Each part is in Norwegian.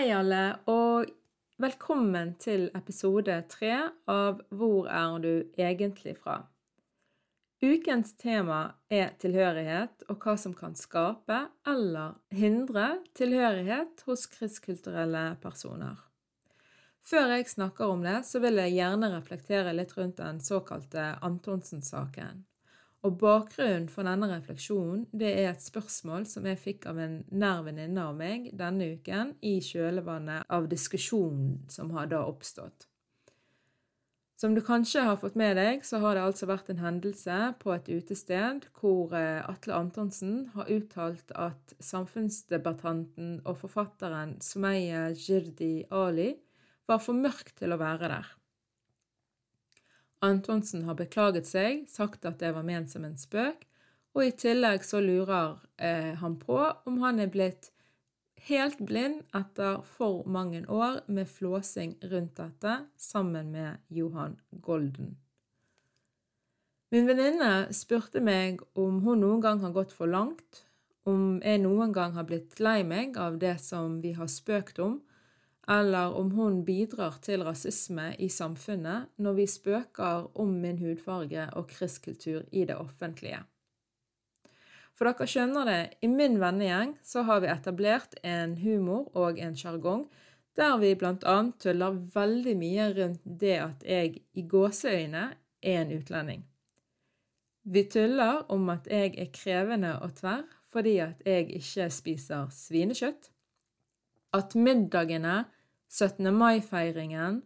Hei, alle, og velkommen til episode tre av Hvor er du egentlig fra? Ukens tema er tilhørighet og hva som kan skape eller hindre tilhørighet hos kristkulturelle personer. Før jeg snakker om det, så vil jeg gjerne reflektere litt rundt den såkalte Antonsen-saken. Og bakgrunnen for denne refleksjonen det er et spørsmål som jeg fikk av en nær venninne av meg denne uken i kjølvannet av diskusjonen som har da oppstått. Som du kanskje har fått med deg, så har det altså vært en hendelse på et utested hvor eh, Atle Antonsen har uttalt at samfunnsdebattanten og forfatteren Sumeya Jirdi Ali var for mørk til å være der. Antonsen har beklaget seg, sagt at det var ment som en spøk, og i tillegg så lurer eh, han på om han er blitt helt blind etter for mange år med flåsing rundt dette sammen med Johan Golden. Min venninne spurte meg om hun noen gang har gått for langt, om jeg noen gang har blitt lei meg av det som vi har spøkt om, eller om hun bidrar til rasisme i samfunnet når vi spøker om min hudfarge og kristkultur i det offentlige. For dere skjønner det, i min vennegjeng så har vi etablert en humor og en sjargong der vi bl.a. tuller veldig mye rundt det at jeg i gåseøyne er en utlending. Vi tuller om at jeg er krevende og tverr fordi at jeg ikke spiser svinekjøtt. At middagene 17. mai-feiringen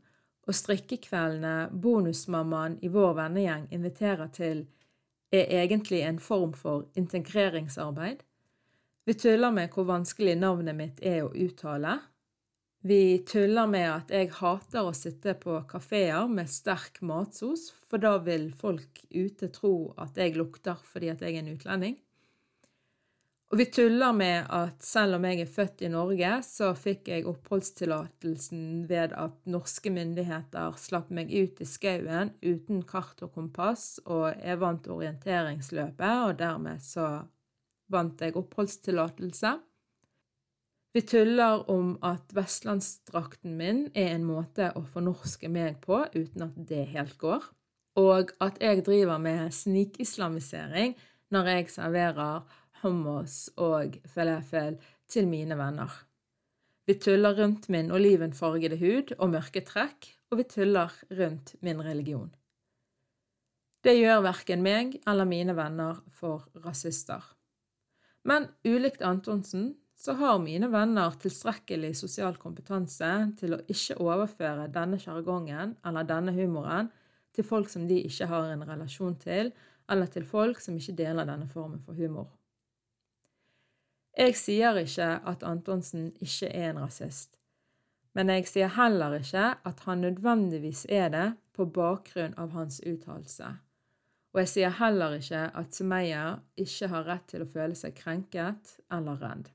og strikkekveldene bonusmammaen i vår vennegjeng inviterer til, er egentlig en form for integreringsarbeid. Vi tuller med hvor vanskelig navnet mitt er å uttale. Vi tuller med at jeg hater å sitte på kafeer med sterk matsos, for da vil folk ute tro at jeg lukter fordi at jeg er en utlending. Og vi tuller med at selv om jeg er født i Norge, så fikk jeg oppholdstillatelsen ved at norske myndigheter slapp meg ut i skauen uten kart og kompass, og jeg vant orienteringsløpet, og dermed så vant jeg oppholdstillatelse. Vi tuller om at vestlandsdrakten min er en måte å fornorske meg på uten at det helt går, og at jeg driver med snikislamisering når jeg serverer hummus og falafel til mine venner. Vi tuller rundt min olivenfargede hud og mørke trekk, og vi tuller rundt min religion. Det gjør verken meg eller mine venner for rasister. Men ulikt Antonsen så har mine venner tilstrekkelig sosial kompetanse til å ikke overføre denne sjargongen eller denne humoren til folk som de ikke har en relasjon til, eller til folk som ikke deler denne formen for humor. Jeg sier ikke at Antonsen ikke er en rasist, men jeg sier heller ikke at han nødvendigvis er det på bakgrunn av hans uttalelse. Og jeg sier heller ikke at Sumeya ikke har rett til å føle seg krenket eller redd.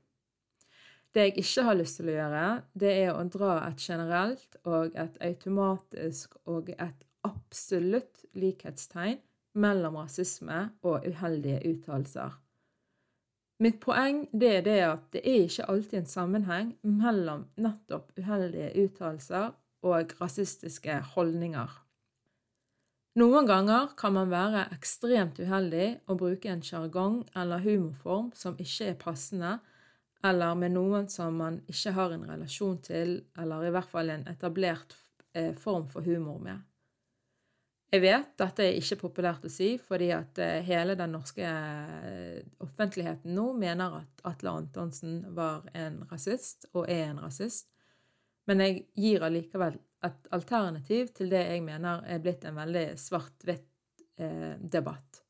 Det jeg ikke har lyst til å gjøre, det er å dra et generelt og et automatisk og et absolutt likhetstegn mellom rasisme og uheldige uttalelser. Mitt poeng det er det at det er ikke alltid en sammenheng mellom nettopp uheldige uttalelser og rasistiske holdninger. Noen ganger kan man være ekstremt uheldig og bruke en sjargong eller humorform som ikke er passende, eller med noen som man ikke har en relasjon til, eller i hvert fall en etablert eh, form for humor med. Jeg vet dette er ikke populært å si, fordi at eh, hele den norske eh, offentligheten nå mener at Atle Antonsen var en rasist, og er en rasist. men jeg gir allikevel et alternativ til det jeg mener er blitt en veldig svart-hvitt-debatt. Eh,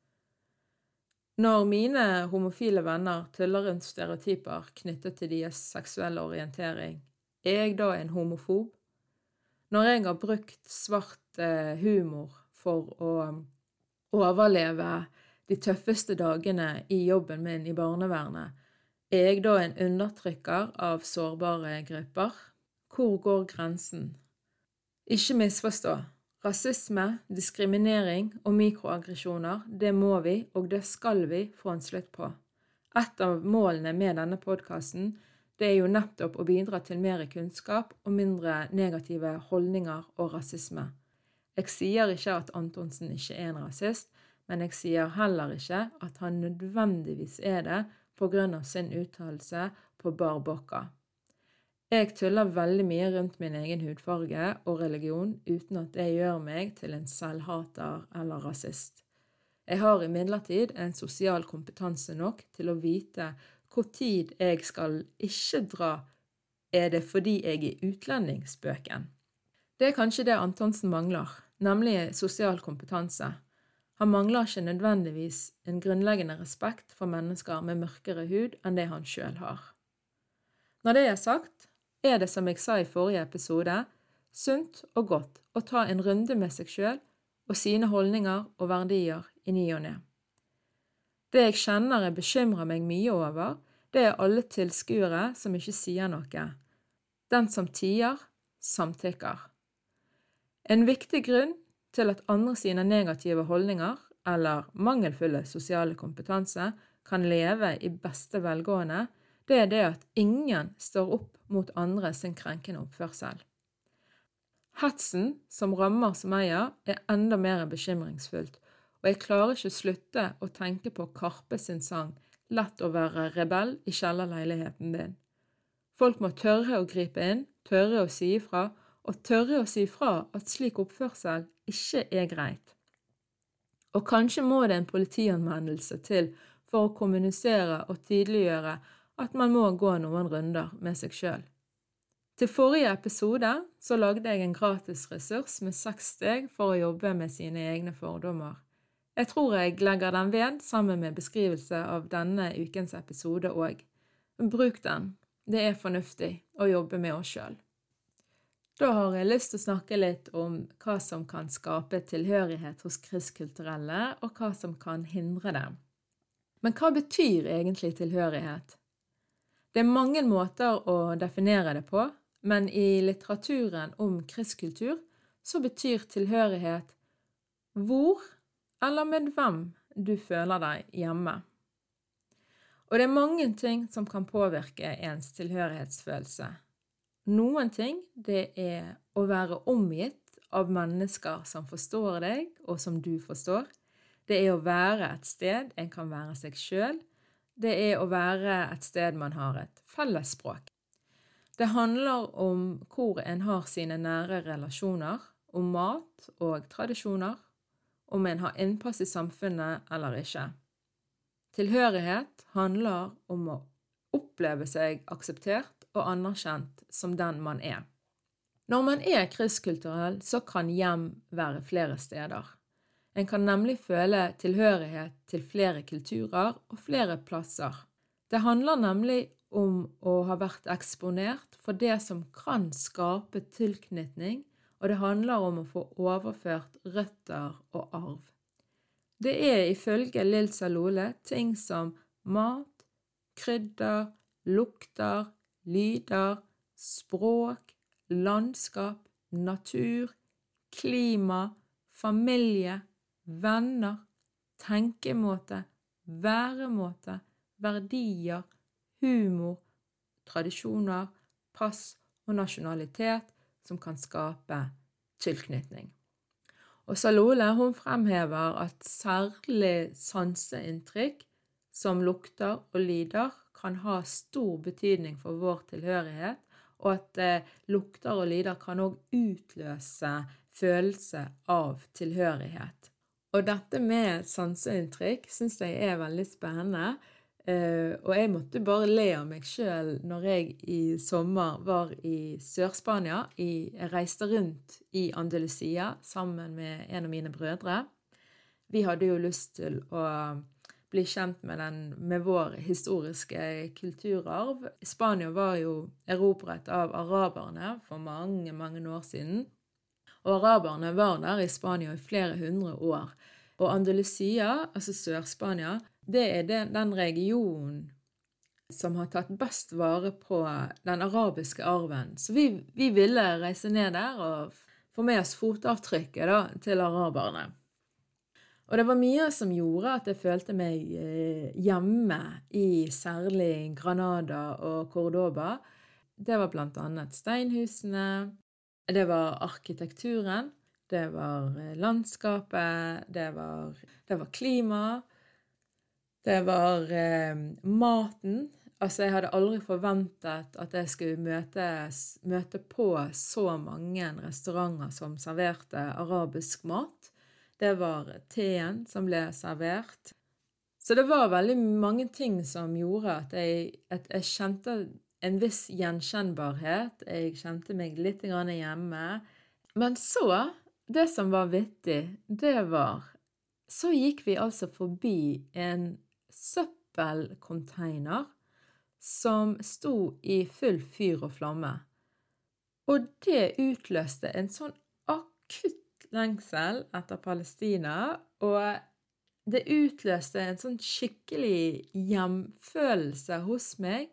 Når mine homofile venner tuller rundt stereotyper knyttet til deres seksuelle orientering, er jeg da en homofob? Når jeg har brukt svart humor for å overleve de tøffeste dagene i jobben min i barnevernet, er jeg da en undertrykker av sårbare grupper? Hvor går grensen? Ikke misforstå. Rasisme, diskriminering og mikroaggresjoner, det må vi, og det skal vi, få en slutt på. Et av målene med denne podkasten det er jo nettopp å bidra til mer kunnskap og mindre negative holdninger og rasisme. Jeg sier ikke at Antonsen ikke er en rasist, men jeg sier heller ikke at han nødvendigvis er det på grunn av sin uttalelse på bar bocca. Jeg tuller veldig mye rundt min egen hudfarge og religion uten at det gjør meg til en selvhater eller rasist. Jeg har imidlertid en sosial kompetanse nok til å vite hvor tid jeg skal ikke dra er det fordi jeg er utlending, spøken. Det er kanskje det Antonsen mangler, nemlig sosial kompetanse. Han mangler ikke nødvendigvis en grunnleggende respekt for mennesker med mørkere hud enn det han sjøl har. Når det er sagt, er det, som jeg sa i forrige episode, sunt og godt å ta en runde med seg sjøl og sine holdninger og verdier i ny og ne. Det jeg kjenner jeg bekymrer meg mye over, det er alle tilskuere som ikke sier noe. Den som tier, samtykker. En viktig grunn til at andre sine negative holdninger eller mangelfulle sosiale kompetanse kan leve i beste velgående, det er det at ingen står opp mot andre sin krenkende oppførsel. Hetsen som rammer Sumaya, er enda mer bekymringsfullt, og jeg klarer ikke å slutte å tenke på Karpe sin sang Lett å være rebell i kjellerleiligheten din. Folk må tørre å gripe inn, tørre å si ifra, og tørre å si fra at slik oppførsel ikke er greit. Og kanskje må det en politianmeldelse til for å kommunisere og tydeliggjøre at man må gå noen runder med seg sjøl. Til forrige episode så lagde jeg en gratis ressurs med seks steg for å jobbe med sine egne fordommer. Jeg tror jeg legger den ved sammen med beskrivelse av denne ukens episode òg. Bruk den. Det er fornuftig å jobbe med oss sjøl. Da har jeg lyst til å snakke litt om hva som kan skape tilhørighet hos kristkulturelle, og hva som kan hindre det. Men hva betyr egentlig tilhørighet? Det er mange måter å definere det på, men i litteraturen om kristkultur så betyr tilhørighet hvor eller med hvem du føler deg hjemme. Og det er mange ting som kan påvirke ens tilhørighetsfølelse. Noen ting det er å være omgitt av mennesker som forstår deg, og som du forstår. Det er å være et sted en kan være seg sjøl, det er å være et sted man har et fellesspråk. Det handler om hvor en har sine nære relasjoner, om mat og tradisjoner, om en har innpass i samfunnet eller ikke. Tilhørighet handler om å oppleve seg akseptert og anerkjent som den man er. Når man er krysskulturell, så kan hjem være flere steder. En kan nemlig føle tilhørighet til flere kulturer og flere plasser. Det handler nemlig om å ha vært eksponert for det som kan skape tilknytning, og det handler om å få overført røtter og arv. Det er ifølge Lill Salole ting som mat, krydder, lukter, lyder, språk, landskap, natur, klima, familie, venner, tenkemåte, væremåte, verdier, humor, tradisjoner, pass og nasjonalitet som kan skape tilknytning. Og Salole hun fremhever at særlig sanseinntrykk som lukter og lyder kan ha stor betydning for vår tilhørighet, og at eh, lukter og lyder kan òg utløse følelse av tilhørighet. Og dette med sanseinntrykk syns jeg er veldig spennende. Uh, og jeg måtte bare le av meg sjøl når jeg i sommer var i Sør-Spania. Jeg reiste rundt i Andalusia sammen med en av mine brødre. Vi hadde jo lyst til å bli kjent med, den, med vår historiske kulturarv. Spania var jo erobret av araberne for mange, mange år siden. Og araberne var der i Spania i flere hundre år. Og Andalusia, altså Sør-Spania, det er den, den regionen som har tatt best vare på den arabiske arven. Så vi, vi ville reise ned der og få med oss fotavtrykket da, til araberne. Og det var mye som gjorde at jeg følte meg eh, hjemme i særlig Granada og Cordoba. Det var blant annet steinhusene, det var arkitekturen, det var eh, landskapet, det var, var klima, det var eh, maten. Altså, jeg hadde aldri forventet at jeg skulle møte, møte på så mange restauranter som serverte arabisk mat. Det var teen som ble servert. Så det var veldig mange ting som gjorde at jeg, at jeg kjente en viss gjenkjennbarhet. Jeg kjente meg litt hjemme. Men så, det som var vittig, det var Så gikk vi altså forbi en søppelcontainer som sto i full fyr og flamme. Og det utløste en sånn akutt lengsel etter Palestina, og det utløste en sånn skikkelig hjemfølelse hos meg,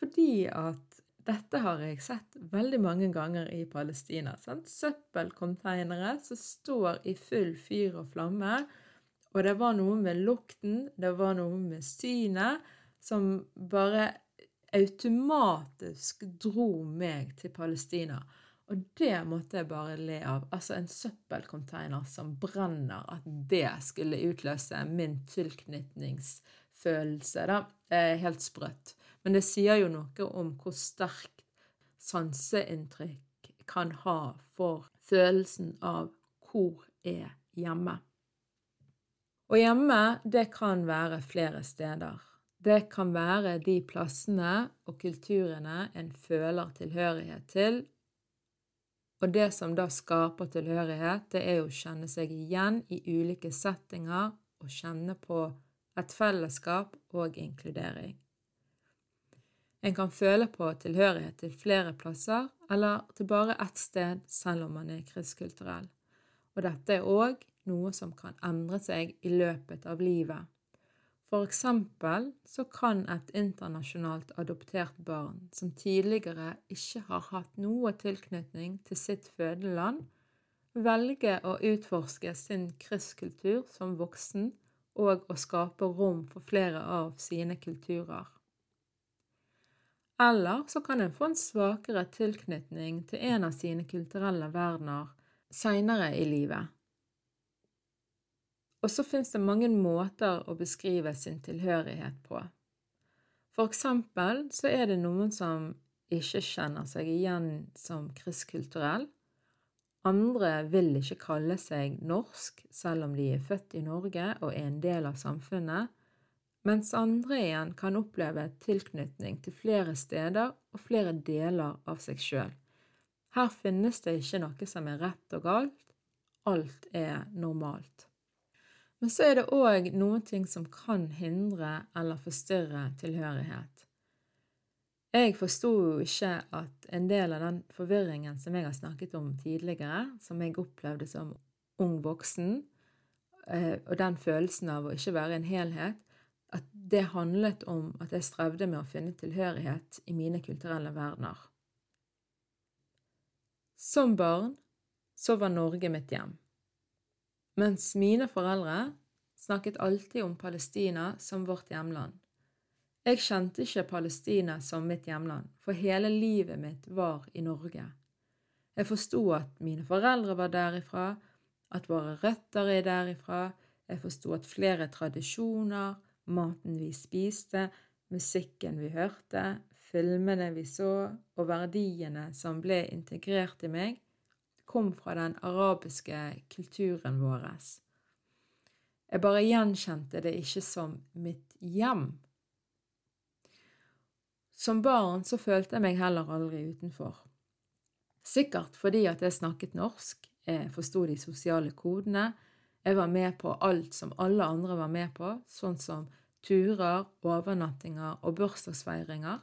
fordi at dette har jeg sett veldig mange ganger i Palestina. Sant? Søppelcontainere som står i full fyr og flamme, og det var noe med lukten, det var noe med synet, som bare automatisk dro meg til Palestina. Og det måtte jeg bare le av. Altså en søppelcontainer som brenner, at det skulle utløse min tilknytningsfølelse. Da. Helt sprøtt. Men det sier jo noe om hvor sterkt sanseinntrykk kan ha for følelsen av hvor er hjemme. Og hjemme, det kan være flere steder. Det kan være de plassene og kulturene en føler tilhørighet til. Og det som da skaper tilhørighet, det er å kjenne seg igjen i ulike settinger og kjenne på et fellesskap og inkludering. En kan føle på tilhørighet til flere plasser eller til bare ett sted selv om man er kristkulturell. Og dette er òg noe som kan endre seg i løpet av livet. For eksempel så kan et internasjonalt adoptert barn som tidligere ikke har hatt noe tilknytning til sitt fødeland, velge å utforske sin krysskultur som voksen og å skape rom for flere av sine kulturer. Eller så kan en få en svakere tilknytning til en av sine kulturelle verdener seinere i livet, og så finnes det mange måter å beskrive sin tilhørighet på. For eksempel så er det noen som ikke kjenner seg igjen som kristkulturell. Andre vil ikke kalle seg norsk, selv om de er født i Norge og er en del av samfunnet, mens andre igjen kan oppleve tilknytning til flere steder og flere deler av seg sjøl. Her finnes det ikke noe som er rett og galt, alt er normalt. Men så er det òg noen ting som kan hindre eller forstyrre tilhørighet. Jeg forsto jo ikke at en del av den forvirringen som jeg har snakket om tidligere, som jeg opplevde som ung voksen, eh, og den følelsen av å ikke være en helhet, at det handlet om at jeg strevde med å finne tilhørighet i mine kulturelle verdener. Som barn så var Norge mitt hjem mens mine foreldre snakket alltid om Palestina som vårt hjemland. Jeg kjente ikke Palestina som mitt hjemland, for hele livet mitt var i Norge. Jeg forsto at mine foreldre var derifra, at våre røtter er derifra, jeg forsto at flere tradisjoner, maten vi spiste, musikken vi hørte, filmene vi så, og verdiene som ble integrert i meg, kom fra den arabiske kulturen vår. Jeg bare gjenkjente det ikke som mitt hjem, Som barn så følte jeg meg heller aldri utenfor. Sikkert fordi at jeg snakket norsk, jeg forsto de sosiale kodene, jeg var med på alt som alle andre var med på, sånn som turer, overnattinger og bursdagsfeiringer,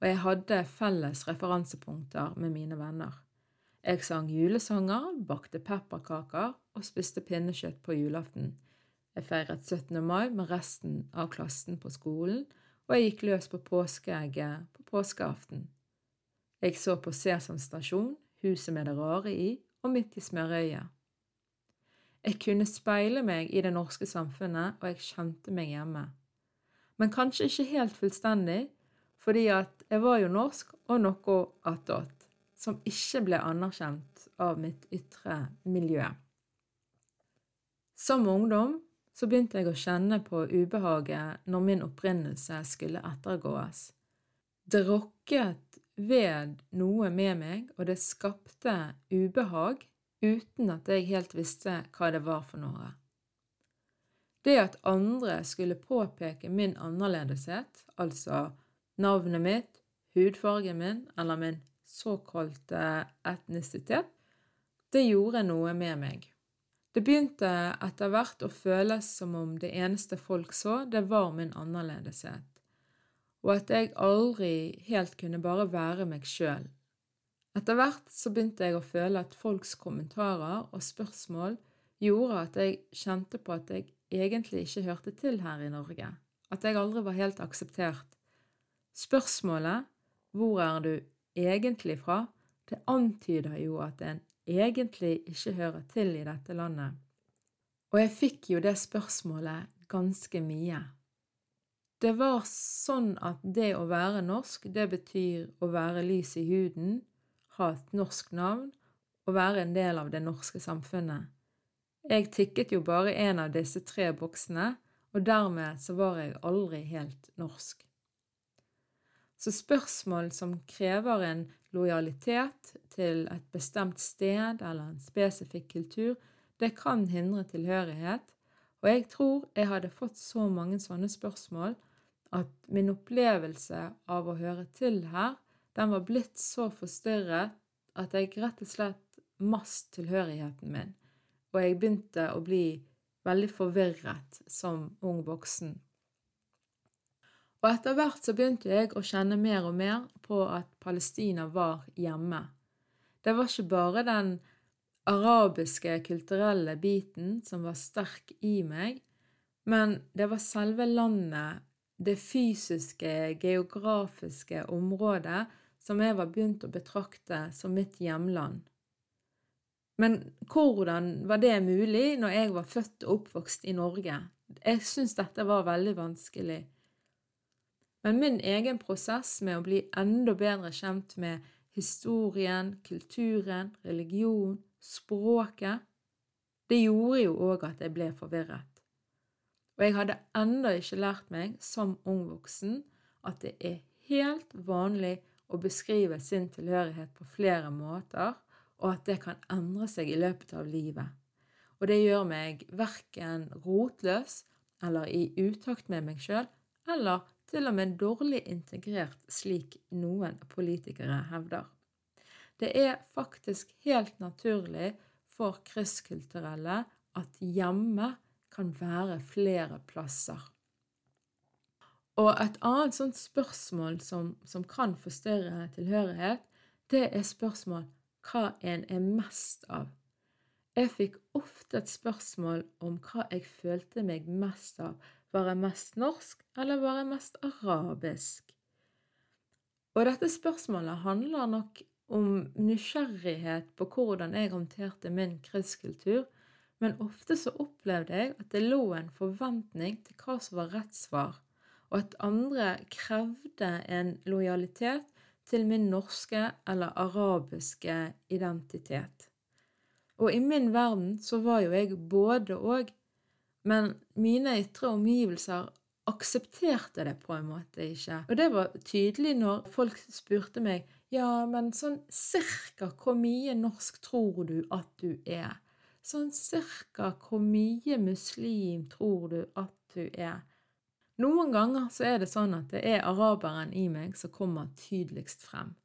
og jeg hadde felles referansepunkter med mine venner. Jeg sang julesanger, bakte pepperkaker og spiste pinnekjøtt på julaften. Jeg feiret 17. mai med resten av klassen på skolen, og jeg gikk løs på påskeegget på påskeaften. Jeg så på Sesam stasjon, Huset med det rare i og Midt i smørøyet. Jeg kunne speile meg i det norske samfunnet, og jeg kjente meg hjemme. Men kanskje ikke helt fullstendig, fordi at jeg var jo norsk og noe attåt, som ikke ble anerkjent av mitt ytre miljø. Som ungdom så begynte jeg å kjenne på ubehaget når min opprinnelse skulle ettergås. Det rokket ved noe med meg, og det skapte ubehag uten at jeg helt visste hva det var for noe. Det at andre skulle påpeke min annerledeshet, altså navnet mitt, hudfargen min eller min såkalte etnisitet, det gjorde noe med meg. Det begynte etter hvert å føles som om det eneste folk så, det var min annerledeshet, og at jeg aldri helt kunne bare være meg sjøl, etter hvert så begynte jeg å føle at folks kommentarer og spørsmål gjorde at jeg kjente på at jeg egentlig ikke hørte til her i Norge, at jeg aldri var helt akseptert. Spørsmålet 'Hvor er du egentlig fra?' det antyder jo at en egentlig ikke hører til i dette landet. Og jeg fikk jo det spørsmålet ganske mye. Det var sånn at det å være norsk, det betyr å være lys i huden, ha et norsk navn og være en del av det norske samfunnet. Jeg tikket jo bare en av disse tre boksene, og dermed så var jeg aldri helt norsk. Så spørsmål som krever en lojalitet til et bestemt sted eller en spesifikk kultur, det kan hindre tilhørighet, og jeg tror jeg hadde fått så mange sånne spørsmål at min opplevelse av å høre til her den var blitt så forstyrret at jeg rett og slett mast tilhørigheten min, og jeg begynte å bli veldig forvirret som ung voksen. Og etter hvert så begynte jeg å kjenne mer og mer på at Palestina var hjemme. Det var ikke bare den arabiske kulturelle biten som var sterk i meg, men det var selve landet, det fysiske, geografiske området som jeg var begynt å betrakte som mitt hjemland. Men hvordan var det mulig når jeg var født og oppvokst i Norge? Jeg syns dette var veldig vanskelig. Men min egen prosess med å bli enda bedre kjent med historien, kulturen, religion, språket, det gjorde jo òg at jeg ble forvirret. Og jeg hadde ennå ikke lært meg som ung voksen at det er helt vanlig å beskrive sin tilhørighet på flere måter, og at det kan endre seg i løpet av livet. Og det gjør meg verken rotløs eller i utakt med meg sjøl, eller til og med dårlig integrert, slik noen politikere hevder. Det er faktisk helt naturlig for krysskulturelle at hjemme kan være flere plasser. Og et annet sånt spørsmål som, som kan forstyrre tilhørighet, det er spørsmål hva en er mest av. Jeg fikk ofte et spørsmål om hva jeg følte meg mest av. Var jeg mest norsk, eller var jeg mest arabisk? Og dette spørsmålet handler nok om nysgjerrighet på hvordan jeg håndterte min krysskultur, men ofte så opplevde jeg at det lå en forventning til hva som var rett svar og at andre krevde en lojalitet til min norske eller arabiske identitet. Og i min verden så var jo jeg både og, men mine ytre omgivelser aksepterte det på en måte ikke. Og det var tydelig når folk spurte meg ja, men sånn cirka hvor mye norsk tror du at du er? Sånn cirka hvor mye muslim tror du at du er? Noen ganger så er det sånn at det er araberen i meg som kommer tydeligst frem.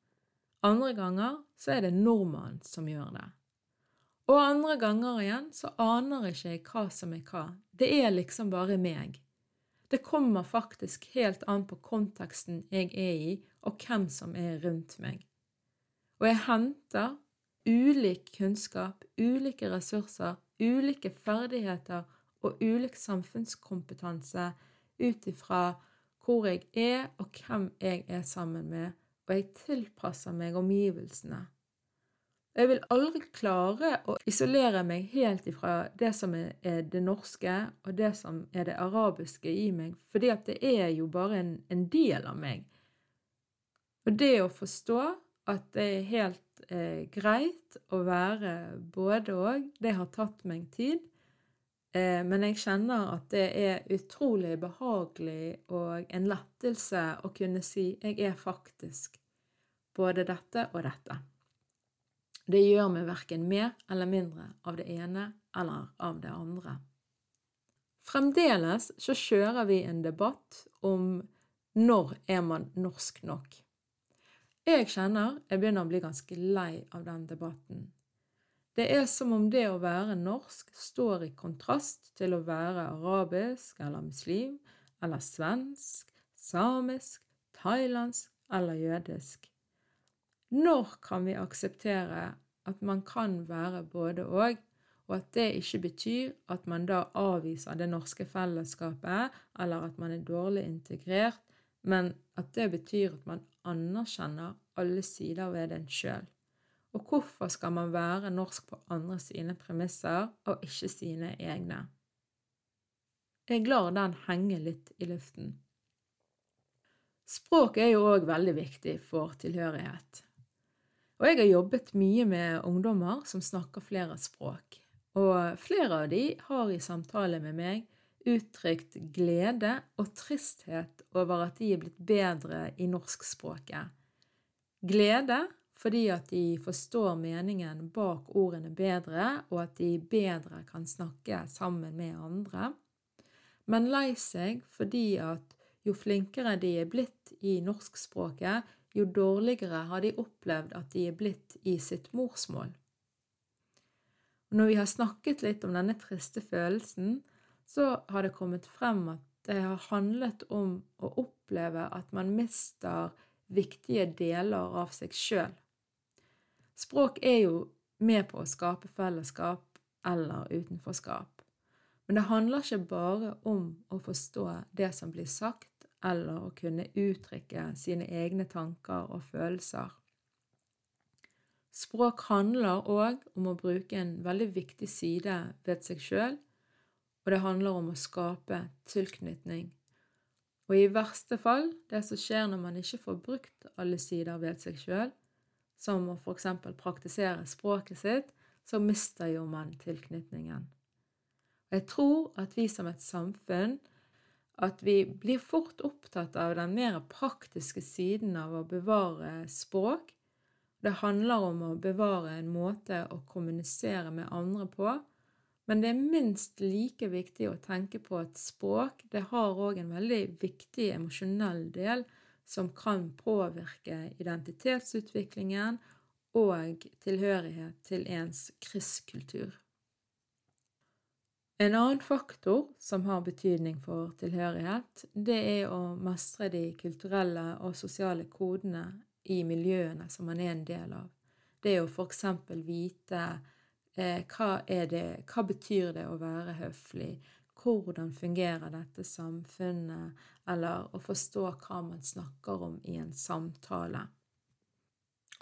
Andre ganger så er det nordmannen som gjør det. Og andre ganger igjen så aner ikke jeg hva som er hva. Det er liksom bare meg. Det kommer faktisk helt an på konteksten jeg er i, og hvem som er rundt meg. Og jeg henter ulik kunnskap, ulike ressurser, ulike ferdigheter og ulik samfunnskompetanse ut ifra hvor jeg er og hvem jeg er sammen med, og jeg tilpasser meg omgivelsene. Jeg vil aldri klare å isolere meg helt ifra det som er det norske og det som er det arabiske i meg, fordi at det er jo bare en, en del av meg. Og det å forstå at det er helt eh, greit å være både og, det har tatt meg tid. Eh, men jeg kjenner at det er utrolig behagelig og en lettelse å kunne si 'jeg er faktisk' både dette og dette. Det gjør meg verken mer eller mindre av det ene eller av det andre. Fremdeles så kjører vi en debatt om når er man norsk nok. Jeg kjenner jeg begynner å bli ganske lei av den debatten. Det er som om det å være norsk står i kontrast til å være arabisk eller muslim eller svensk, samisk, thailandsk eller jødisk. Når kan vi akseptere at man kan være både og, og at det ikke betyr at man da avviser det norske fellesskapet, eller at man er dårlig integrert, men at det betyr at man anerkjenner alle sider ved en sjøl. Og hvorfor skal man være norsk på andre sine premisser og ikke sine egne? Jeg lar den henge litt i luften. Språk er jo òg veldig viktig for tilhørighet. Og jeg har jobbet mye med ungdommer som snakker flere språk. Og flere av de har i samtale med meg uttrykt glede og tristhet over at de er blitt bedre i norskspråket. Glede fordi at de forstår meningen bak ordene bedre, og at de bedre kan snakke sammen med andre. Men lei seg fordi at jo flinkere de er blitt i norskspråket, jo dårligere har de opplevd at de er blitt i sitt morsmål. Og når vi har snakket litt om denne triste følelsen, så har det kommet frem at det har handlet om å oppleve at man mister viktige deler av seg sjøl. Språk er jo med på å skape fellesskap eller utenforskap. Men det handler ikke bare om å forstå det som blir sagt, eller å kunne uttrykke sine egne tanker og følelser. Språk handler òg om å bruke en veldig viktig side ved seg sjøl, og det handler om å skape tilknytning. Og i verste fall, det som skjer når man ikke får brukt alle sider ved seg sjøl, som å eksempel praktisere språket sitt, så mister jo man tilknytningen. Og jeg tror at vi som et samfunn at vi blir fort opptatt av den mer praktiske siden av å bevare språk. Det handler om å bevare en måte å kommunisere med andre på, men det er minst like viktig å tenke på at språk det har òg en veldig viktig emosjonell del som kan påvirke identitetsutviklingen og tilhørighet til ens krysskultur. En annen faktor som har betydning for tilhørighet, det er å mestre de kulturelle og sosiale kodene i miljøene som man er en del av. Det er å eksempel vite eh, hva, det, hva betyr det å være høflig, hvordan fungerer dette samfunnet, eller å forstå hva man snakker om i en samtale.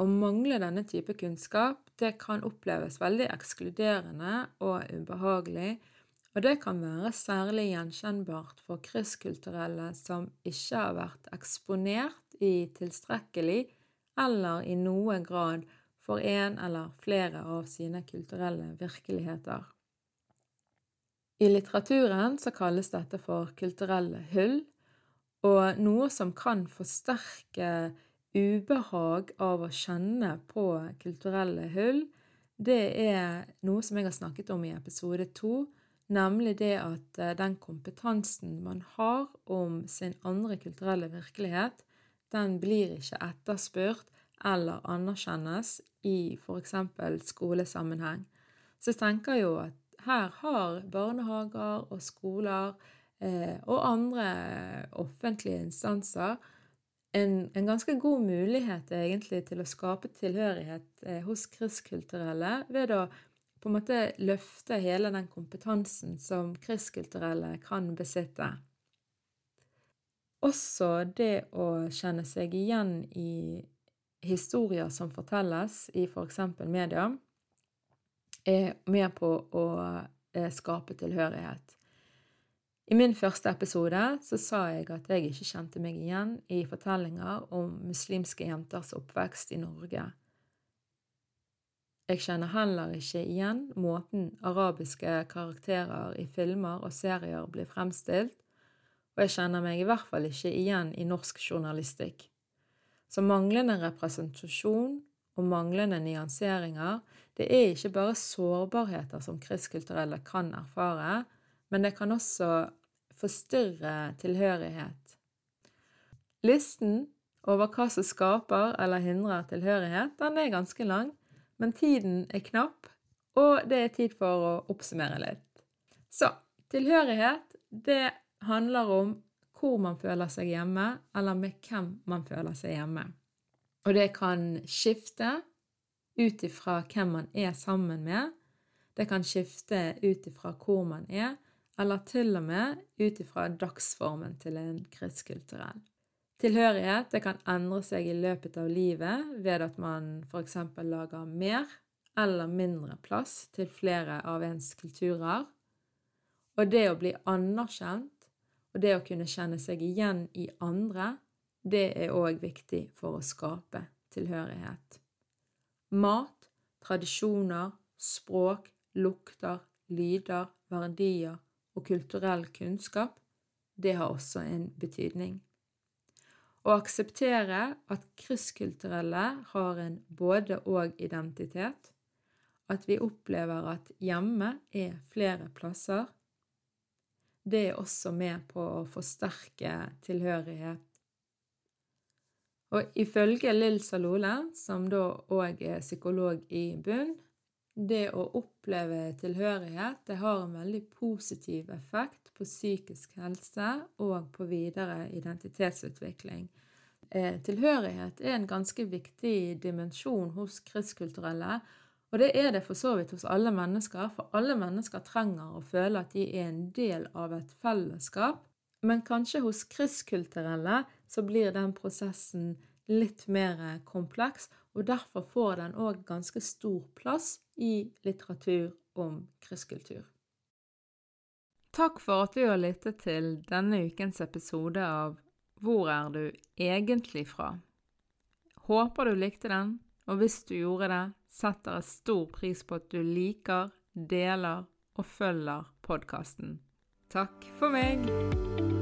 Å mangle denne type kunnskap det kan oppleves veldig ekskluderende og ubehagelig, og det kan være særlig gjenkjennbart for krysskulturelle som ikke har vært eksponert i tilstrekkelig eller i noen grad for en eller flere av sine kulturelle virkeligheter. I litteraturen så kalles dette for kulturelle hull, og noe som kan forsterke ubehag av å kjenne på kulturelle hull, det er noe som jeg har snakket om i episode to, nemlig det at eh, den kompetansen man har om sin andre kulturelle virkelighet, den blir ikke etterspurt eller anerkjennes i f.eks. skolesammenheng. Så jeg tenker jo at her har barnehager og skoler eh, og andre offentlige instanser en, en, ganske god mulighet egentlig til å skape tilhørighet eh, hos kristkulturelle ved å på en måte løfte hele den kompetansen som kristkulturelle kan besitte. Også det å kjenne seg igjen i historier som fortelles i f.eks. For media, er med på å eh, skape tilhørighet. I min første episode så sa jeg at jeg ikke kjente meg igjen i fortellinger om muslimske jenters oppvekst i Norge. Jeg kjenner heller ikke igjen måten arabiske karakterer i filmer og serier blir fremstilt, og jeg kjenner meg i hvert fall ikke igjen i norsk journalistikk. Så manglende representasjon og manglende nyanseringer, det er ikke bare sårbarheter som kristkulturelle kan erfare, men det kan også forstyrre tilhørighet. Listen over hva som skaper eller hindrer tilhørighet, den er ganske lang, men tiden er knapp, og det er tid for å oppsummere litt. Så tilhørighet, det handler om hvor man føler seg hjemme, eller med hvem man føler seg hjemme. Og det kan skifte ut ifra hvem man er sammen med. Det kan skifte ut ifra hvor man er, eller til og med ut ifra dagsformen til en kristkulturell. Tilhørighet det kan endre seg i løpet av livet ved at man f.eks. lager mer eller mindre plass til flere av ens kulturer. Og det å bli anerkjent og det å kunne kjenne seg igjen i andre, det er òg viktig for å skape tilhørighet. Mat, tradisjoner, språk, lukter, lyder, verdier og kulturell kunnskap, det har også en betydning. Å akseptere at krysskulturelle har en både-og-identitet, at vi opplever at hjemme er flere plasser, det er også med på å forsterke tilhørighet. Og ifølge Lill Salole, som da òg er psykolog i bunn, det å oppleve tilhørighet det har en veldig positiv effekt på psykisk helse og på videre identitetsutvikling. Eh, tilhørighet er en ganske viktig dimensjon hos kristkulturelle, og det er det for så vidt hos alle mennesker, for alle mennesker trenger å føle at de er en del av et fellesskap. Men kanskje hos kristkulturelle så blir den prosessen litt mer kompleks, og derfor får den òg ganske stor plass i litteratur om krysskultur. Takk for at du har lyttet til denne ukens episode av Hvor er du egentlig fra? Håper du likte den, og hvis du gjorde det, setter jeg stor pris på at du liker, deler og følger podkasten. Takk for meg!